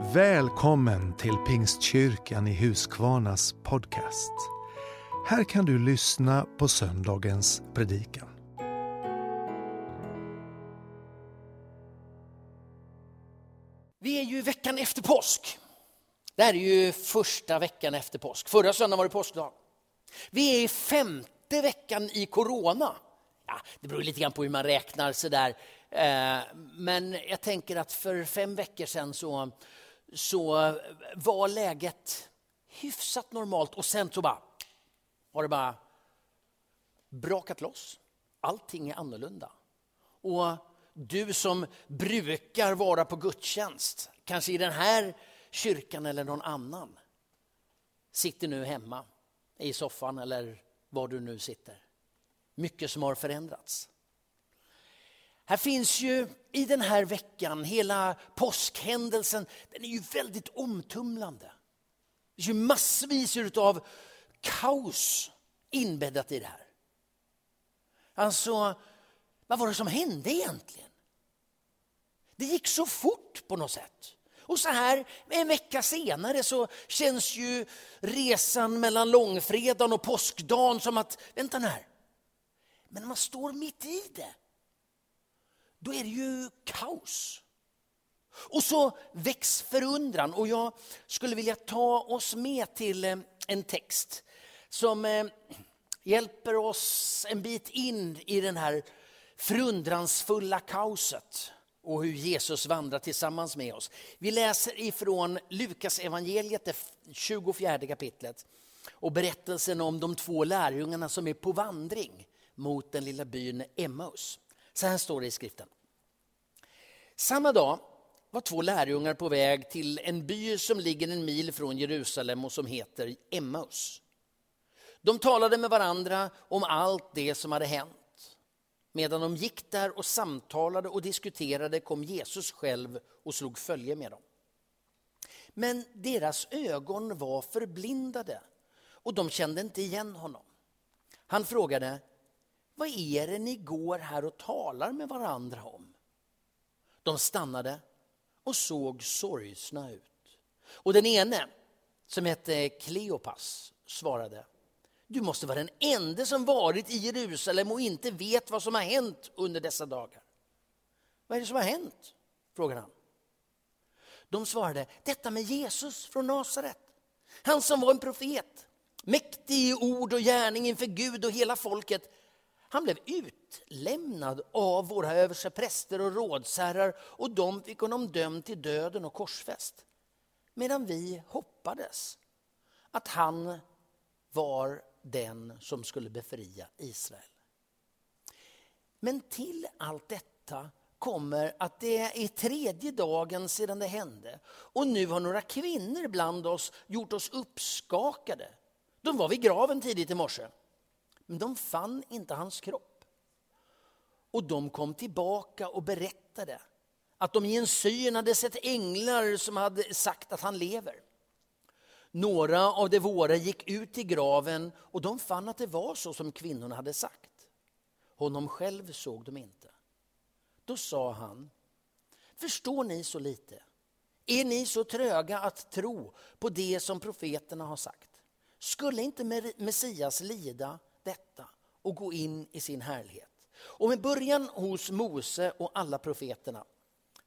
Välkommen till Pingstkyrkan i Huskvarnas podcast. Här kan du lyssna på söndagens predikan. Vi är ju veckan efter påsk. Det här är ju första veckan efter påsk. Förra söndagen var det påskdag. Vi är i femte veckan i corona. Ja, det beror lite grann på hur man räknar. Sådär. Eh, men jag tänker att för fem veckor sedan så, så eh, var läget hyfsat normalt och sen så bara har det bara brakat loss. Allting är annorlunda. Och du som brukar vara på gudstjänst, kanske i den här kyrkan eller någon annan, sitter nu hemma i soffan eller var du nu sitter. Mycket som har förändrats. Här finns ju i den här veckan, hela påskhändelsen, den är ju väldigt omtumlande. Det är ju massvis av kaos inbäddat i det här. Alltså, vad var det som hände egentligen? Det gick så fort på något sätt. Och så här en vecka senare så känns ju resan mellan långfredagen och påskdagen som att, vänta nu här. Men man står mitt i det, då är det ju kaos. Och så väcks förundran och jag skulle vilja ta oss med till eh, en text som eh, hjälper oss en bit in i den här förundransfulla kaoset och hur Jesus vandrar tillsammans med oss. Vi läser ifrån Lukas evangeliet, det 24 kapitlet och berättelsen om de två lärjungarna som är på vandring mot den lilla byn Emmaus. Så här står det i skriften. Samma dag var två lärjungar på väg till en by som ligger en mil från Jerusalem och som heter Emmaus. De talade med varandra om allt det som hade hänt. Medan de gick där och samtalade och diskuterade kom Jesus själv och slog följe med dem. Men deras ögon var förblindade och de kände inte igen honom. Han frågade, vad är det ni går här och talar med varandra om? De stannade och såg sorgsna ut. Och den ene, som hette Kleopas, svarade du måste vara den enda som varit i Jerusalem och inte vet vad som har hänt under dessa dagar. Vad är det som har hänt? frågade han. De svarade, detta med Jesus från Nasaret. Han som var en profet, mäktig i ord och gärning inför Gud och hela folket. Han blev utlämnad av våra överstepräster och rådsherrar och de fick honom dömd till döden och korsfäst. Medan vi hoppades att han var den som skulle befria Israel. Men till allt detta kommer att det är tredje dagen sedan det hände och nu har några kvinnor bland oss gjort oss uppskakade. De var vid graven tidigt i morse, men de fann inte hans kropp. Och de kom tillbaka och berättade att de i en syn hade sett änglar som hade sagt att han lever. Några av de våra gick ut i graven och de fann att det var så som kvinnorna hade sagt. Honom själv såg de inte. Då sa han, förstår ni så lite? Är ni så tröga att tro på det som profeterna har sagt? Skulle inte Messias lida detta och gå in i sin härlighet? Och med början hos Mose och alla profeterna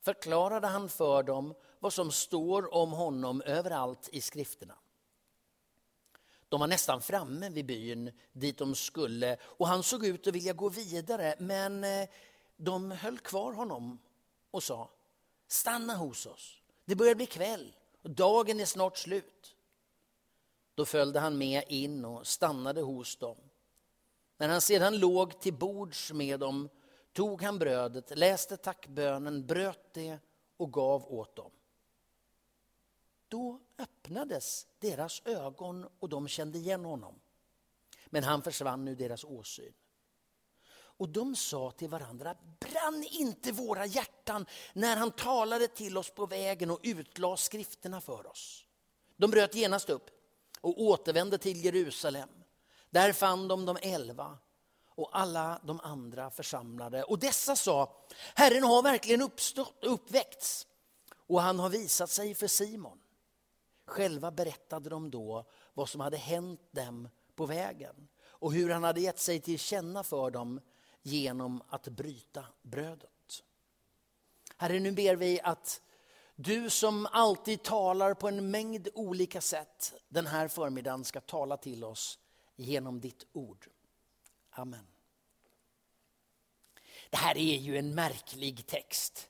förklarade han för dem vad som står om honom överallt i skrifterna. De var nästan framme vid byn dit de skulle och han såg ut att vilja gå vidare men eh, de höll kvar honom och sa stanna hos oss. Det börjar bli kväll och dagen är snart slut. Då följde han med in och stannade hos dem. När han sedan låg till bords med dem tog han brödet, läste tackbönen, bröt det och gav åt dem. Då öppnades deras ögon och de kände igen honom. Men han försvann ur deras åsyn. Och de sa till varandra, brann inte våra hjärtan när han talade till oss på vägen och utlade skrifterna för oss? De bröt genast upp och återvände till Jerusalem. Där fann de de elva och alla de andra församlade. Och dessa sa, Herren har verkligen uppstått, uppväckts och han har visat sig för Simon. Själva berättade de då vad som hade hänt dem på vägen och hur han hade gett sig till känna för dem genom att bryta brödet. Herre, nu ber vi att du som alltid talar på en mängd olika sätt den här förmiddagen ska tala till oss genom ditt ord. Amen. Det här är ju en märklig text.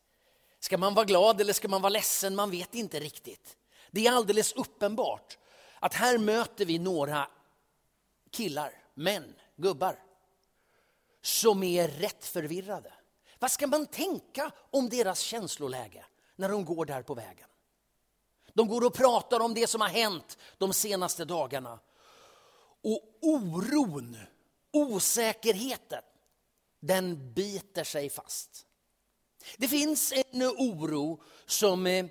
Ska man vara glad eller ska man vara ledsen? Man vet inte riktigt. Det är alldeles uppenbart att här möter vi några killar, män, gubbar som är rätt förvirrade. Vad ska man tänka om deras känsloläge när de går där på vägen? De går och pratar om det som har hänt de senaste dagarna. Och oron, osäkerheten, den biter sig fast. Det finns en oro som eh,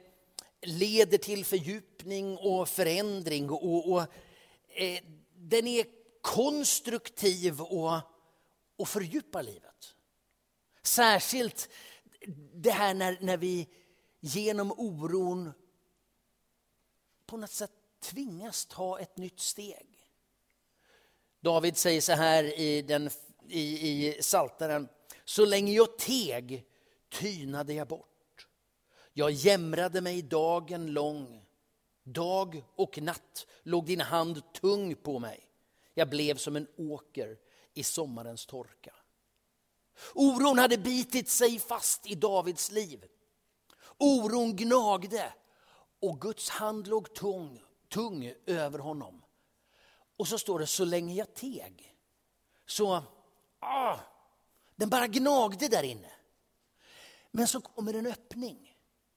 leder till fördjupning och förändring. Och, och eh, den är konstruktiv och, och fördjupar livet. Särskilt det här när, när vi genom oron på något sätt tvingas ta ett nytt steg. David säger så här i, den, i, i Saltaren. Så länge jag teg tynade jag bort. Jag jämrade mig dagen lång. Dag och natt låg din hand tung på mig. Jag blev som en åker i sommarens torka. Oron hade bitit sig fast i Davids liv. Oron gnagde och Guds hand låg tung, tung över honom. Och så står det, så länge jag teg. Så, ah, den bara gnagde där inne. Men så kommer en öppning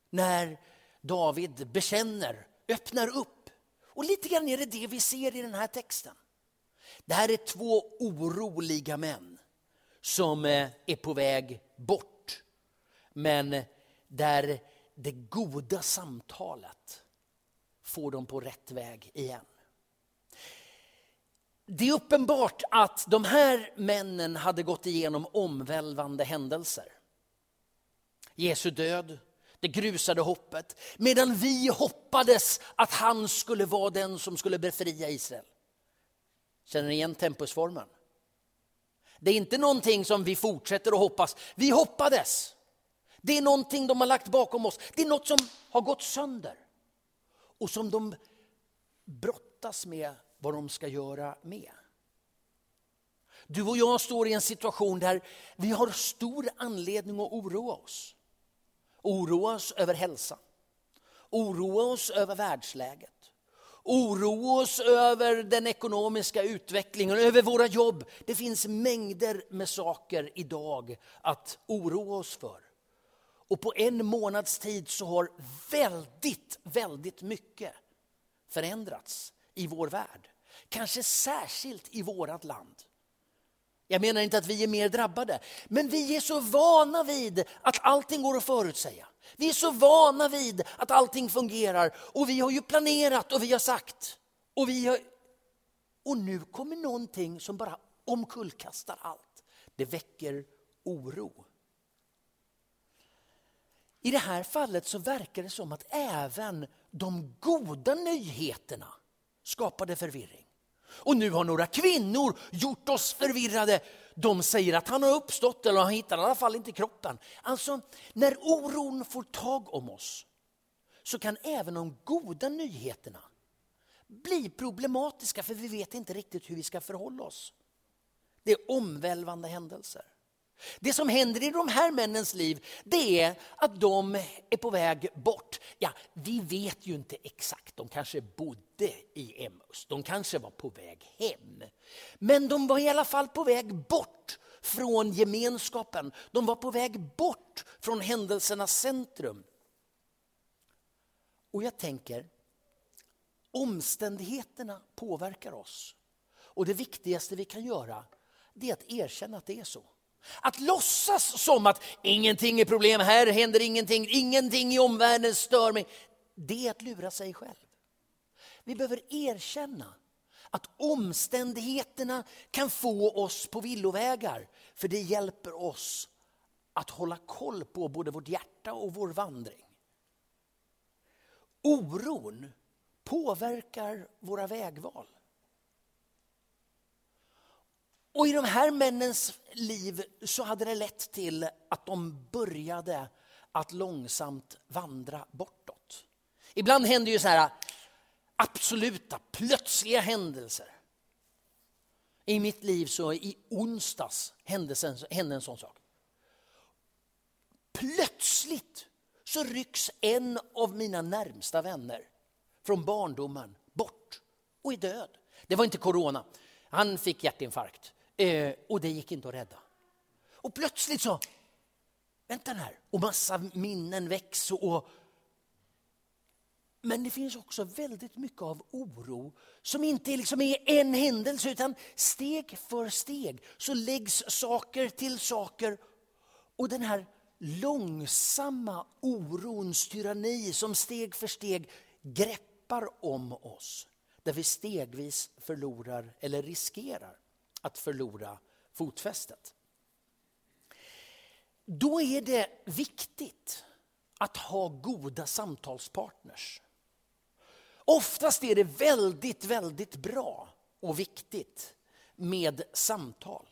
när David bekänner, öppnar upp. Och lite grann är det det vi ser i den här texten. Det här är två oroliga män som eh, är på väg bort. Men där det goda samtalet får dem på rätt väg igen. Det är uppenbart att de här männen hade gått igenom omvälvande händelser. Jesu död, det grusade hoppet, medan vi hoppades att han skulle vara den som skulle befria Israel. Känner ni igen tempusformen? Det är inte någonting som vi fortsätter att hoppas. Vi hoppades. Det är någonting de har lagt bakom oss. Det är något som har gått sönder. Och som de brottas med vad de ska göra med. Du och jag står i en situation där vi har stor anledning att oroa oss. Oroa oss över hälsan. Oroa oss över världsläget. Oroa oss över den ekonomiska utvecklingen, över våra jobb. Det finns mängder med saker idag att oroa oss för. Och på en månads tid så har väldigt, väldigt mycket förändrats i vår värld. Kanske särskilt i vårt land. Jag menar inte att vi är mer drabbade, men vi är så vana vid att allting går att förutsäga. Vi är så vana vid att allting fungerar och vi har ju planerat och vi har sagt. Och, vi har... och nu kommer någonting som bara omkullkastar allt. Det väcker oro. I det här fallet så verkar det som att även de goda nyheterna skapade förvirring. Och nu har några kvinnor gjort oss förvirrade. De säger att han har uppstått eller han hittar i alla fall inte kroppen. Alltså, när oron får tag om oss så kan även de goda nyheterna bli problematiska för vi vet inte riktigt hur vi ska förhålla oss. Det är omvälvande händelser. Det som händer i de här männens liv det är att de är på väg bort. Ja, vi vet ju inte exakt, de kanske bodde i Emmaus, de kanske var på väg hem. Men de var i alla fall på väg bort från gemenskapen. De var på väg bort från händelsernas centrum. Och jag tänker, omständigheterna påverkar oss. Och det viktigaste vi kan göra det är att erkänna att det är så. Att låtsas som att ingenting är problem, här händer ingenting, ingenting i omvärlden stör mig. Det är att lura sig själv. Vi behöver erkänna att omständigheterna kan få oss på villovägar. För det hjälper oss att hålla koll på både vårt hjärta och vår vandring. oron påverkar våra vägval. Och i de här männens liv så hade det lett till att de började att långsamt vandra bortåt. Ibland händer ju så här absoluta, plötsliga händelser. I mitt liv så i onsdags hände, hände en sån sak. Plötsligt så rycks en av mina närmsta vänner från barndomen bort och är död. Det var inte corona. Han fick hjärtinfarkt eh, och det gick inte att rädda. Och plötsligt så, vänta här, och massa minnen väcks och men det finns också väldigt mycket av oro som inte liksom är en händelse utan steg för steg så läggs saker till saker. Och den här långsamma orons tyranni som steg för steg greppar om oss. Där vi stegvis förlorar eller riskerar att förlora fotfästet. Då är det viktigt att ha goda samtalspartners. Oftast är det väldigt, väldigt bra och viktigt med samtal.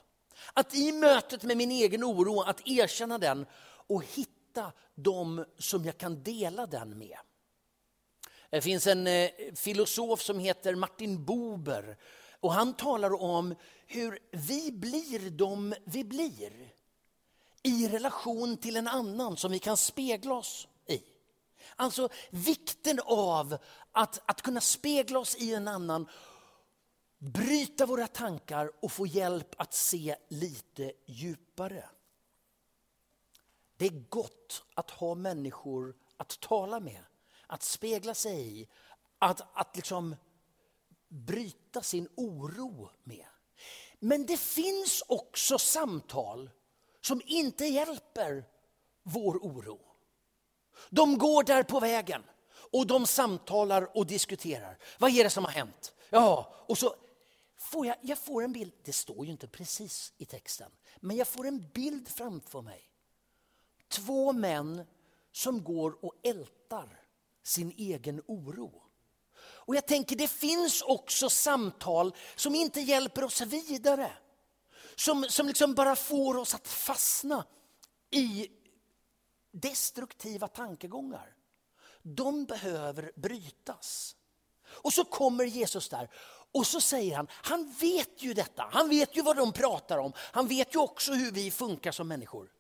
Att i mötet med min egen oro, att erkänna den och hitta de som jag kan dela den med. Det finns en eh, filosof som heter Martin Buber och han talar om hur vi blir de vi blir i relation till en annan som vi kan spegla oss i. Alltså vikten av att, att kunna spegla oss i en annan, bryta våra tankar och få hjälp att se lite djupare. Det är gott att ha människor att tala med, att spegla sig i, att, att liksom bryta sin oro med. Men det finns också samtal som inte hjälper vår oro. De går där på vägen och de samtalar och diskuterar. Vad är det som har hänt? Ja, och så får jag, jag får en bild, det står ju inte precis i texten, men jag får en bild framför mig. Två män som går och ältar sin egen oro. Och jag tänker det finns också samtal som inte hjälper oss vidare. Som, som liksom bara får oss att fastna i destruktiva tankegångar. De behöver brytas. Och så kommer Jesus där och så säger han, han vet ju detta, han vet ju vad de pratar om, han vet ju också hur vi funkar som människor.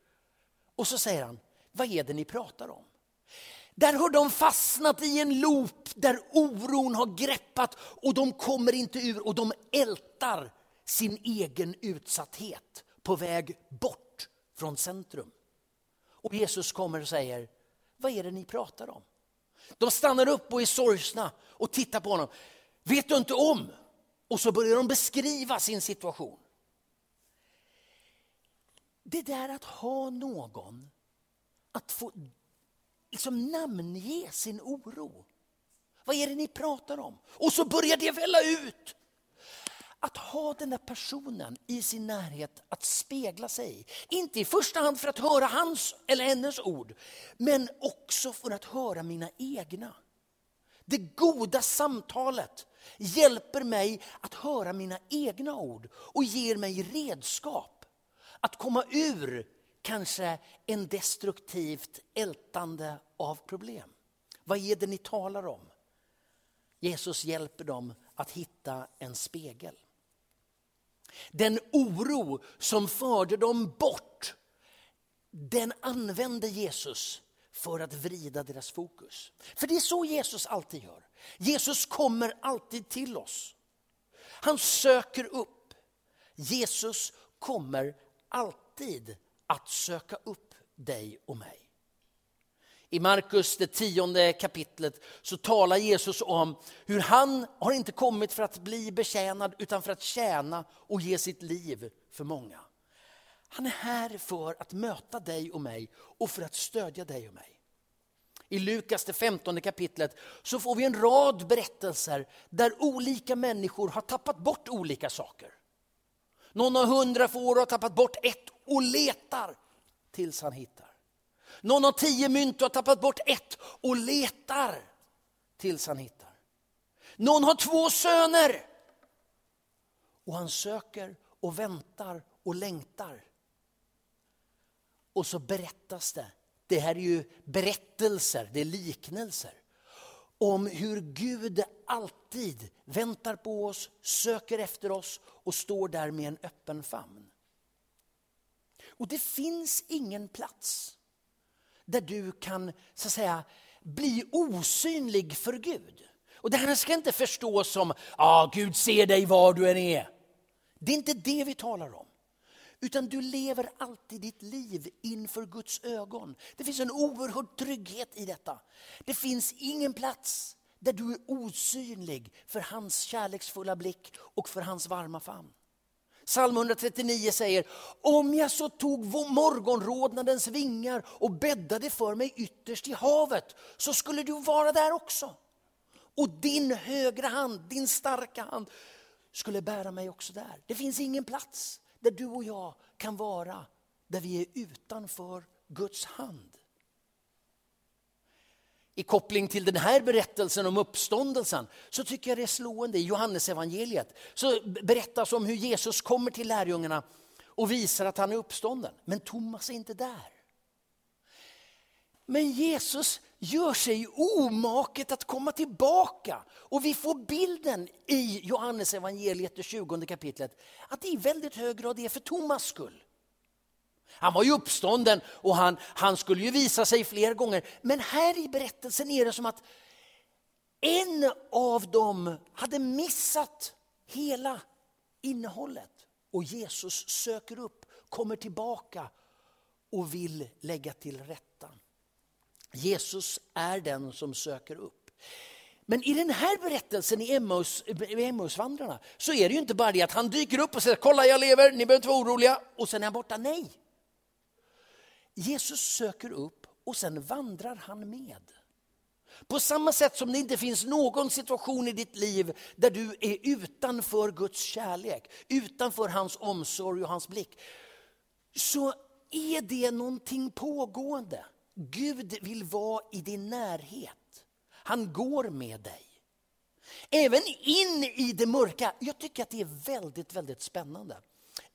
Och så säger han, vad är det ni pratar om? Där har de fastnat i en loop där oron har greppat och de kommer inte ur och de ältar sin egen utsatthet på väg bort från centrum. Och Jesus kommer och säger, vad är det ni pratar om? De stannar upp och är sorgsna och tittar på honom. Vet du inte om? Och så börjar de beskriva sin situation. Det där att ha någon att få liksom namnge sin oro. Vad är det ni pratar om? Och så börjar det välla ut. Att ha den där personen i sin närhet att spegla sig i. Inte i första hand för att höra hans eller hennes ord, men också för att höra mina egna. Det goda samtalet hjälper mig att höra mina egna ord och ger mig redskap att komma ur kanske en destruktivt ältande av problem. Vad är det ni talar om? Jesus hjälper dem att hitta en spegel. Den oro som förde dem bort, den använde Jesus för att vrida deras fokus. För det är så Jesus alltid gör. Jesus kommer alltid till oss. Han söker upp. Jesus kommer alltid att söka upp dig och mig. I Markus, det tionde kapitlet, så talar Jesus om hur han har inte kommit för att bli betjänad utan för att tjäna och ge sitt liv för många. Han är här för att möta dig och mig och för att stödja dig och mig. I Lukas, det femtonde kapitlet, så får vi en rad berättelser där olika människor har tappat bort olika saker. Någon har hundra får och har tappat bort ett och letar tills han hittar. Någon har tio mynt och har tappat bort ett och letar tills han hittar. Någon har två söner. Och han söker och väntar och längtar. Och så berättas det. Det här är ju berättelser, det är liknelser. Om hur Gud alltid väntar på oss, söker efter oss och står där med en öppen famn. Och det finns ingen plats där du kan så att säga, bli osynlig för Gud. Och Det här ska inte förstås som ah, Gud ser dig var du än är. Det är inte det vi talar om. Utan du lever alltid ditt liv inför Guds ögon. Det finns en oerhörd trygghet i detta. Det finns ingen plats där du är osynlig för hans kärleksfulla blick och för hans varma famn. Psalm 139 säger, om jag så tog morgonrodnadens vingar och bäddade för mig ytterst i havet, så skulle du vara där också. Och din högra hand, din starka hand, skulle bära mig också där. Det finns ingen plats där du och jag kan vara, där vi är utanför Guds hand. I koppling till den här berättelsen om uppståndelsen så tycker jag det är slående. I Johannesevangeliet så berättas om hur Jesus kommer till lärjungarna och visar att han är uppstånden. Men Thomas är inte där. Men Jesus gör sig omaket att komma tillbaka. Och vi får bilden i Johannes evangeliet, det 20 kapitlet, att det i väldigt hög grad är för Thomas skull. Han var ju uppstånden och han, han skulle ju visa sig fler gånger. Men här i berättelsen är det som att en av dem hade missat hela innehållet. Och Jesus söker upp, kommer tillbaka och vill lägga till rätta. Jesus är den som söker upp. Men i den här berättelsen i Emmausvandrarna så är det ju inte bara det att han dyker upp och säger kolla jag lever, ni behöver inte vara oroliga och sen är han borta. Nej. Jesus söker upp och sen vandrar han med. På samma sätt som det inte finns någon situation i ditt liv där du är utanför Guds kärlek, utanför hans omsorg och hans blick. Så är det någonting pågående. Gud vill vara i din närhet. Han går med dig. Även in i det mörka. Jag tycker att det är väldigt, väldigt spännande.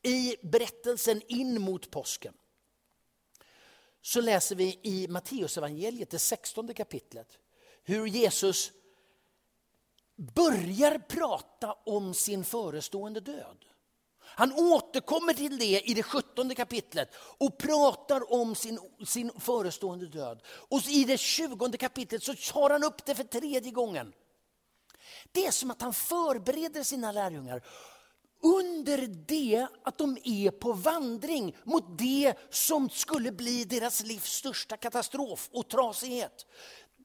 I berättelsen in mot påsken så läser vi i Matteusevangeliet, det 16 kapitlet, hur Jesus börjar prata om sin förestående död. Han återkommer till det i det 17 kapitlet och pratar om sin, sin förestående död. Och i det 20 kapitlet så tar han upp det för tredje gången. Det är som att han förbereder sina lärjungar under det att de är på vandring mot det som skulle bli deras livs största katastrof och trasighet.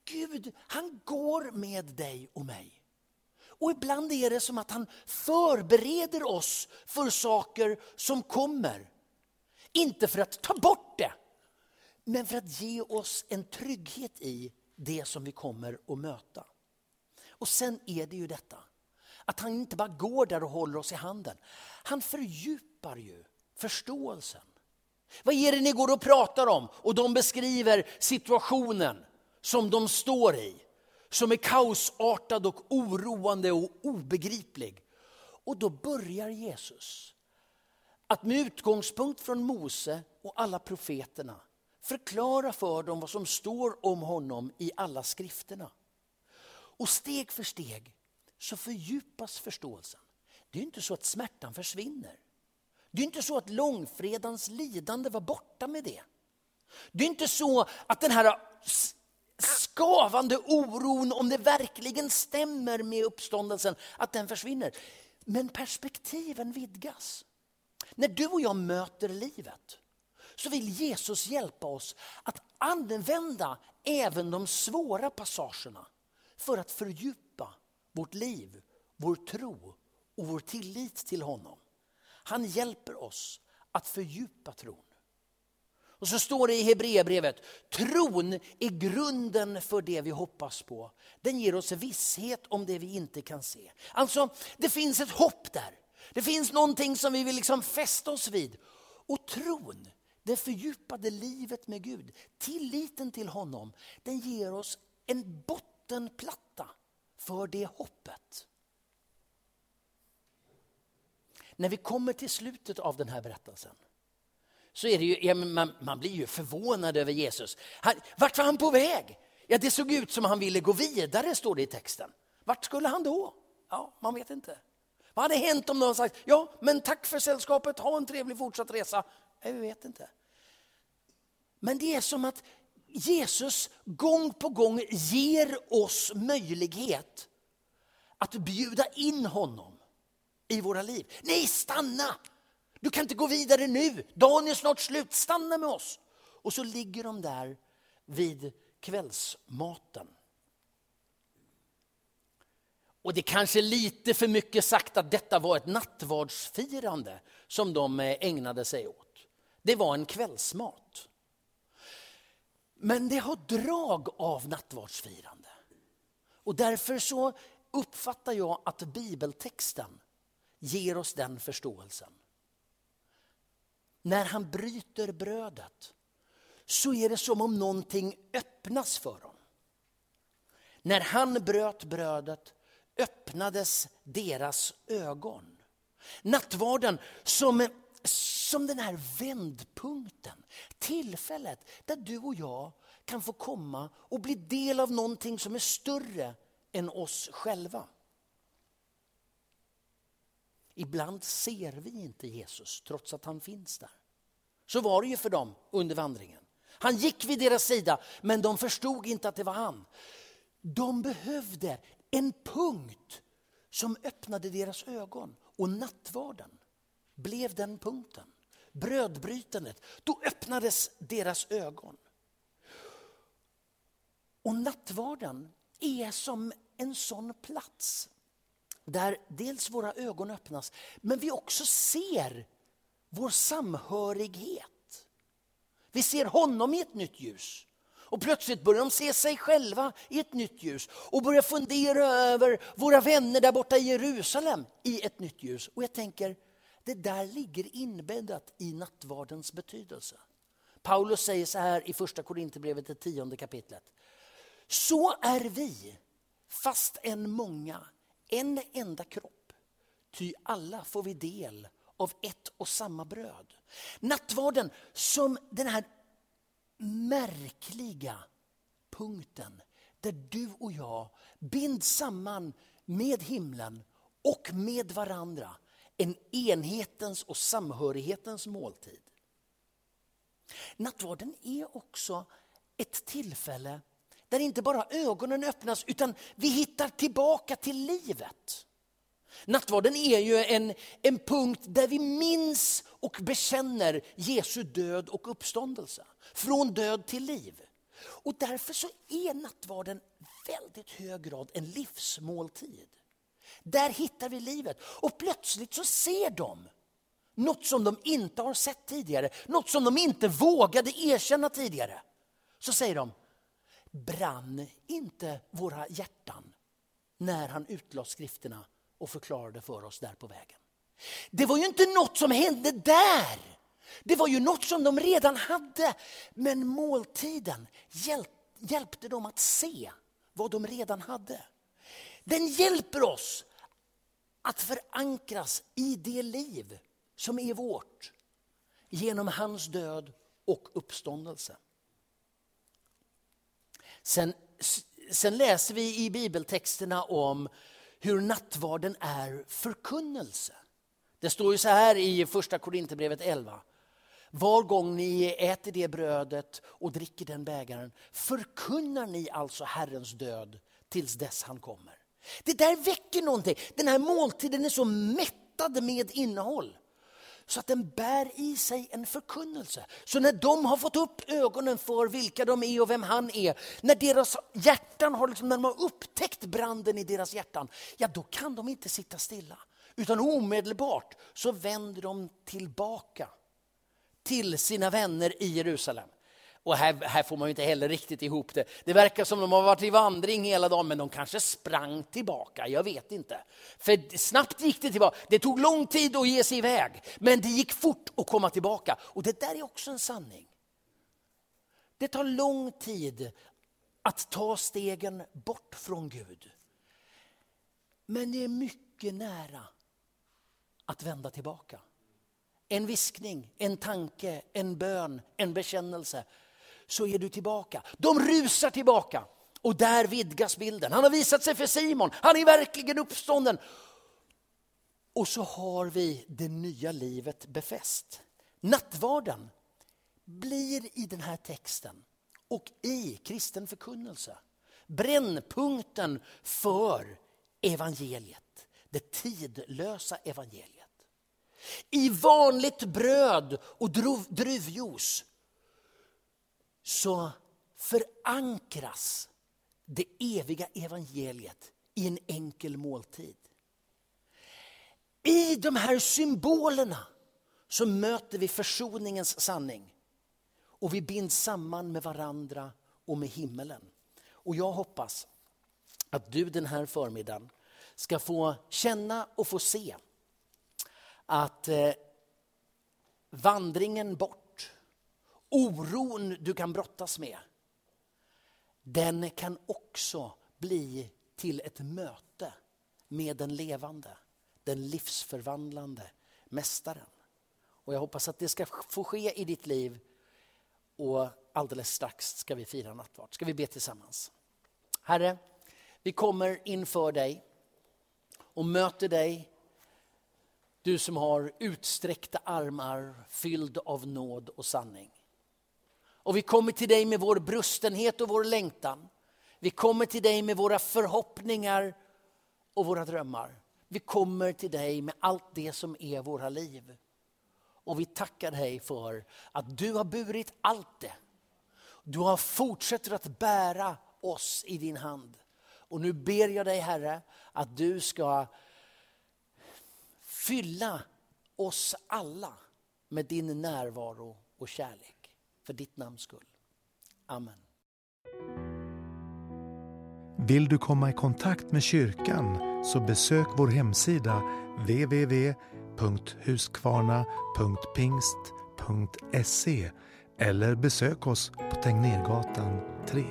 Gud, han går med dig och mig. Och ibland är det som att han förbereder oss för saker som kommer. Inte för att ta bort det, men för att ge oss en trygghet i det som vi kommer att möta. Och sen är det ju detta, att han inte bara går där och håller oss i handen. Han fördjupar ju förståelsen. Vad är det ni går och pratar om? Och de beskriver situationen som de står i som är kaosartad och oroande och obegriplig. Och då börjar Jesus att med utgångspunkt från Mose och alla profeterna förklara för dem vad som står om honom i alla skrifterna. Och steg för steg så fördjupas förståelsen. Det är inte så att smärtan försvinner. Det är inte så att långfredagens lidande var borta med det. Det är inte så att den här skavande oron om det verkligen stämmer med uppståndelsen, att den försvinner. Men perspektiven vidgas. När du och jag möter livet så vill Jesus hjälpa oss att använda även de svåra passagerna för att fördjupa vårt liv, vår tro och vår tillit till honom. Han hjälper oss att fördjupa tron. Och så står det i Hebreerbrevet, tron är grunden för det vi hoppas på. Den ger oss visshet om det vi inte kan se. Alltså, det finns ett hopp där. Det finns någonting som vi vill liksom fästa oss vid. Och tron, det fördjupade livet med Gud, tilliten till honom, den ger oss en bottenplatta för det hoppet. När vi kommer till slutet av den här berättelsen så är det ju, ja, man, man, blir ju förvånad över Jesus. Han, vart var han på väg? Ja, det såg ut som han ville gå vidare, står det i texten. Vart skulle han då? Ja, man vet inte. Vad hade hänt om någon sagt, ja, men tack för sällskapet, ha en trevlig fortsatt resa? Nej, vi vet inte. Men det är som att Jesus gång på gång ger oss möjlighet att bjuda in honom i våra liv. Nej, stanna! Du kan inte gå vidare nu. Dagen är snart slut. Stanna med oss. Och så ligger de där vid kvällsmaten. Och det är kanske är lite för mycket sagt att detta var ett nattvardsfirande som de eh, ägnade sig åt. Det var en kvällsmat. Men det har drag av nattvardsfirande. Och därför så uppfattar jag att bibeltexten ger oss den förståelsen. När han bryter brödet så är det som om någonting öppnas för dem. När han bröt brödet öppnades deras ögon. Nattvarden som, som den här vändpunkten, tillfället där du och jag kan få komma och bli del av någonting som är större än oss själva. Ibland ser vi inte Jesus trots att han finns där. Så var det ju för dem under vandringen. Han gick vid deras sida men de förstod inte att det var han. De behövde en punkt som öppnade deras ögon och nattvarden blev den punkten. Brödbrytandet, då öppnades deras ögon. Och nattvarden är som en sån plats där dels våra ögon öppnas, men vi också ser vår samhörighet. Vi ser honom i ett nytt ljus. Och plötsligt börjar de se sig själva i ett nytt ljus och börjar fundera över våra vänner där borta i Jerusalem i ett nytt ljus. Och jag tänker, det där ligger inbäddat i nattvardens betydelse. Paulus säger så här i första Korinthierbrevet, det tionde kapitlet. Så är vi, fast en många, en enda kropp. Ty alla får vi del av ett och samma bröd. Nattvarden som den här märkliga punkten där du och jag binds samman med himlen och med varandra. En enhetens och samhörighetens måltid. Nattvarden är också ett tillfälle där inte bara ögonen öppnas utan vi hittar tillbaka till livet. Nattvarden är ju en, en punkt där vi minns och bekänner Jesu död och uppståndelse. Från död till liv. Och därför så är nattvarden väldigt hög grad en livsmåltid. Där hittar vi livet och plötsligt så ser de något som de inte har sett tidigare, något som de inte vågade erkänna tidigare. Så säger de, brann inte våra hjärtan när han utlade skrifterna och förklarade för oss där på vägen. Det var ju inte något som hände där. Det var ju något som de redan hade. Men måltiden hjälpte dem att se vad de redan hade. Den hjälper oss att förankras i det liv som är vårt genom hans död och uppståndelse. Sen, sen läser vi i bibeltexterna om hur nattvarden är förkunnelse. Det står ju så här i första Korinthierbrevet 11. Var gång ni äter det brödet och dricker den bägaren förkunnar ni alltså Herrens död tills dess han kommer. Det där väcker någonting. Den här måltiden är så mättad med innehåll så att den bär i sig en förkunnelse. Så när de har fått upp ögonen för vilka de är och vem han är, när deras hjärtan har, liksom, när de har upptäckt branden i deras hjärtan, ja då kan de inte sitta stilla. Utan omedelbart så vänder de tillbaka till sina vänner i Jerusalem. Och här, här, får man ju inte heller riktigt ihop det. Det verkar som de har varit i vandring hela dagen, men de kanske sprang tillbaka. Jag vet inte. För snabbt gick det tillbaka. Det tog lång tid att ge sig iväg, men det gick fort att komma tillbaka. Och det där är också en sanning. Det tar lång tid att ta stegen bort från Gud. Men det är mycket nära att vända tillbaka. En viskning, en tanke, en bön, en bekännelse. Så är du tillbaka. De rusar tillbaka. Och där vidgas bilden. Han har visat sig för Simon. Han är verkligen uppstånden. Och så har vi det nya livet befäst. Nattvarden blir i den här texten och i kristen förkunnelse brännpunkten för evangeliet. Det tidlösa evangeliet. I vanligt bröd och druvjuice så förankras det eviga evangeliet i en enkel måltid. I de här symbolerna så möter vi försoningens sanning. Och vi binds samman med varandra och med himmelen. Och jag hoppas att du den här förmiddagen ska få känna och få se att eh, vandringen bort, oron du kan brottas med, den kan också bli till ett möte med den levande, den livsförvandlande Mästaren. Och jag hoppas att det ska få ske i ditt liv och alldeles strax ska vi fira nattvard. Ska vi be tillsammans? Herre, vi kommer inför dig och möter dig du som har utsträckta armar fylld av nåd och sanning. Och vi kommer till dig med vår brustenhet och vår längtan. Vi kommer till dig med våra förhoppningar och våra drömmar. Vi kommer till dig med allt det som är våra liv. Och vi tackar dig för att du har burit allt det. Du har fortsätter att bära oss i din hand. Och nu ber jag dig Herre att du ska fylla oss alla med din närvaro och kärlek. För ditt namns skull. Amen. Vill du komma i kontakt med kyrkan så besök vår hemsida www.huskvarna.pingst.se eller besök oss på Tegnérgatan 3.